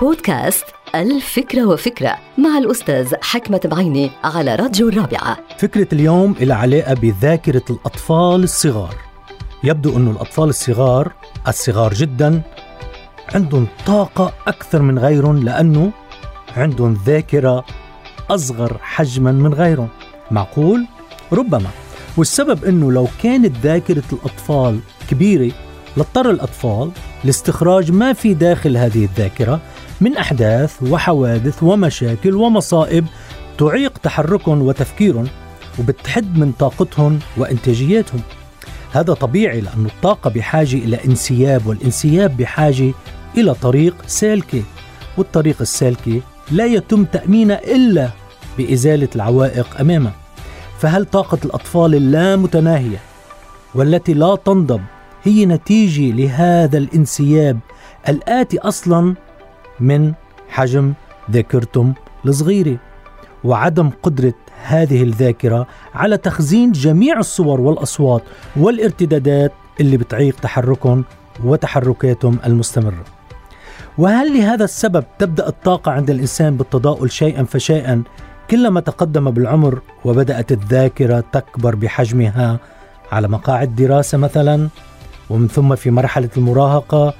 بودكاست الفكرة وفكرة مع الأستاذ حكمة بعيني على راديو الرابعة. فكرة اليوم إلى علاقة بذاكرة الأطفال الصغار. يبدو أن الأطفال الصغار الصغار جدا عندهم طاقة أكثر من غيرهم لأنه عندهم ذاكرة أصغر حجما من غيرهم. معقول؟ ربما. والسبب أنه لو كانت ذاكرة الأطفال كبيرة لاضطر الأطفال لاستخراج ما في داخل هذه الذاكرة من أحداث وحوادث ومشاكل ومصائب تعيق تحركهم وتفكيرهم وبتحد من طاقتهم وإنتاجيتهم. هذا طبيعي لأن الطاقة بحاجة إلى انسياب والانسياب بحاجة إلى طريق سالكة والطريق السالكة لا يتم تأمينه إلا بإزالة العوائق أمامه. فهل طاقة الأطفال اللامتناهية والتي لا تنضب هي نتيجة لهذا الانسياب الآتي أصلا؟ من حجم ذاكرتم الصغيرة. وعدم قدرة هذه الذاكرة على تخزين جميع الصور والأصوات والارتدادات اللي بتعيق تحركهم وتحركاتهم المستمرة. وهل لهذا السبب تبدأ الطاقة عند الإنسان بالتضاؤل شيئا فشيئا كلما تقدم بالعمر وبدأت الذاكرة تكبر بحجمها؟ على مقاعد دراسة مثلا. ومن ثم في مرحلة المراهقة.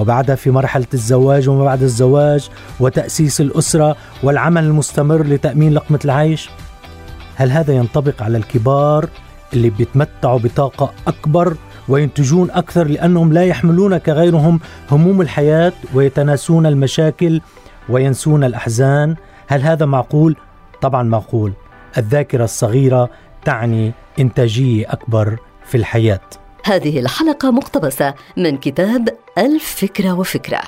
وبعدها في مرحلة الزواج وما بعد الزواج وتأسيس الأسرة والعمل المستمر لتأمين لقمة العيش هل هذا ينطبق على الكبار اللي بيتمتعوا بطاقة أكبر وينتجون أكثر لأنهم لا يحملون كغيرهم هموم الحياة ويتناسون المشاكل وينسون الأحزان؟ هل هذا معقول؟ طبعا معقول. الذاكرة الصغيرة تعني إنتاجية أكبر في الحياة. هذه الحلقة مقتبسة من كتاب الفكرة وفكرة.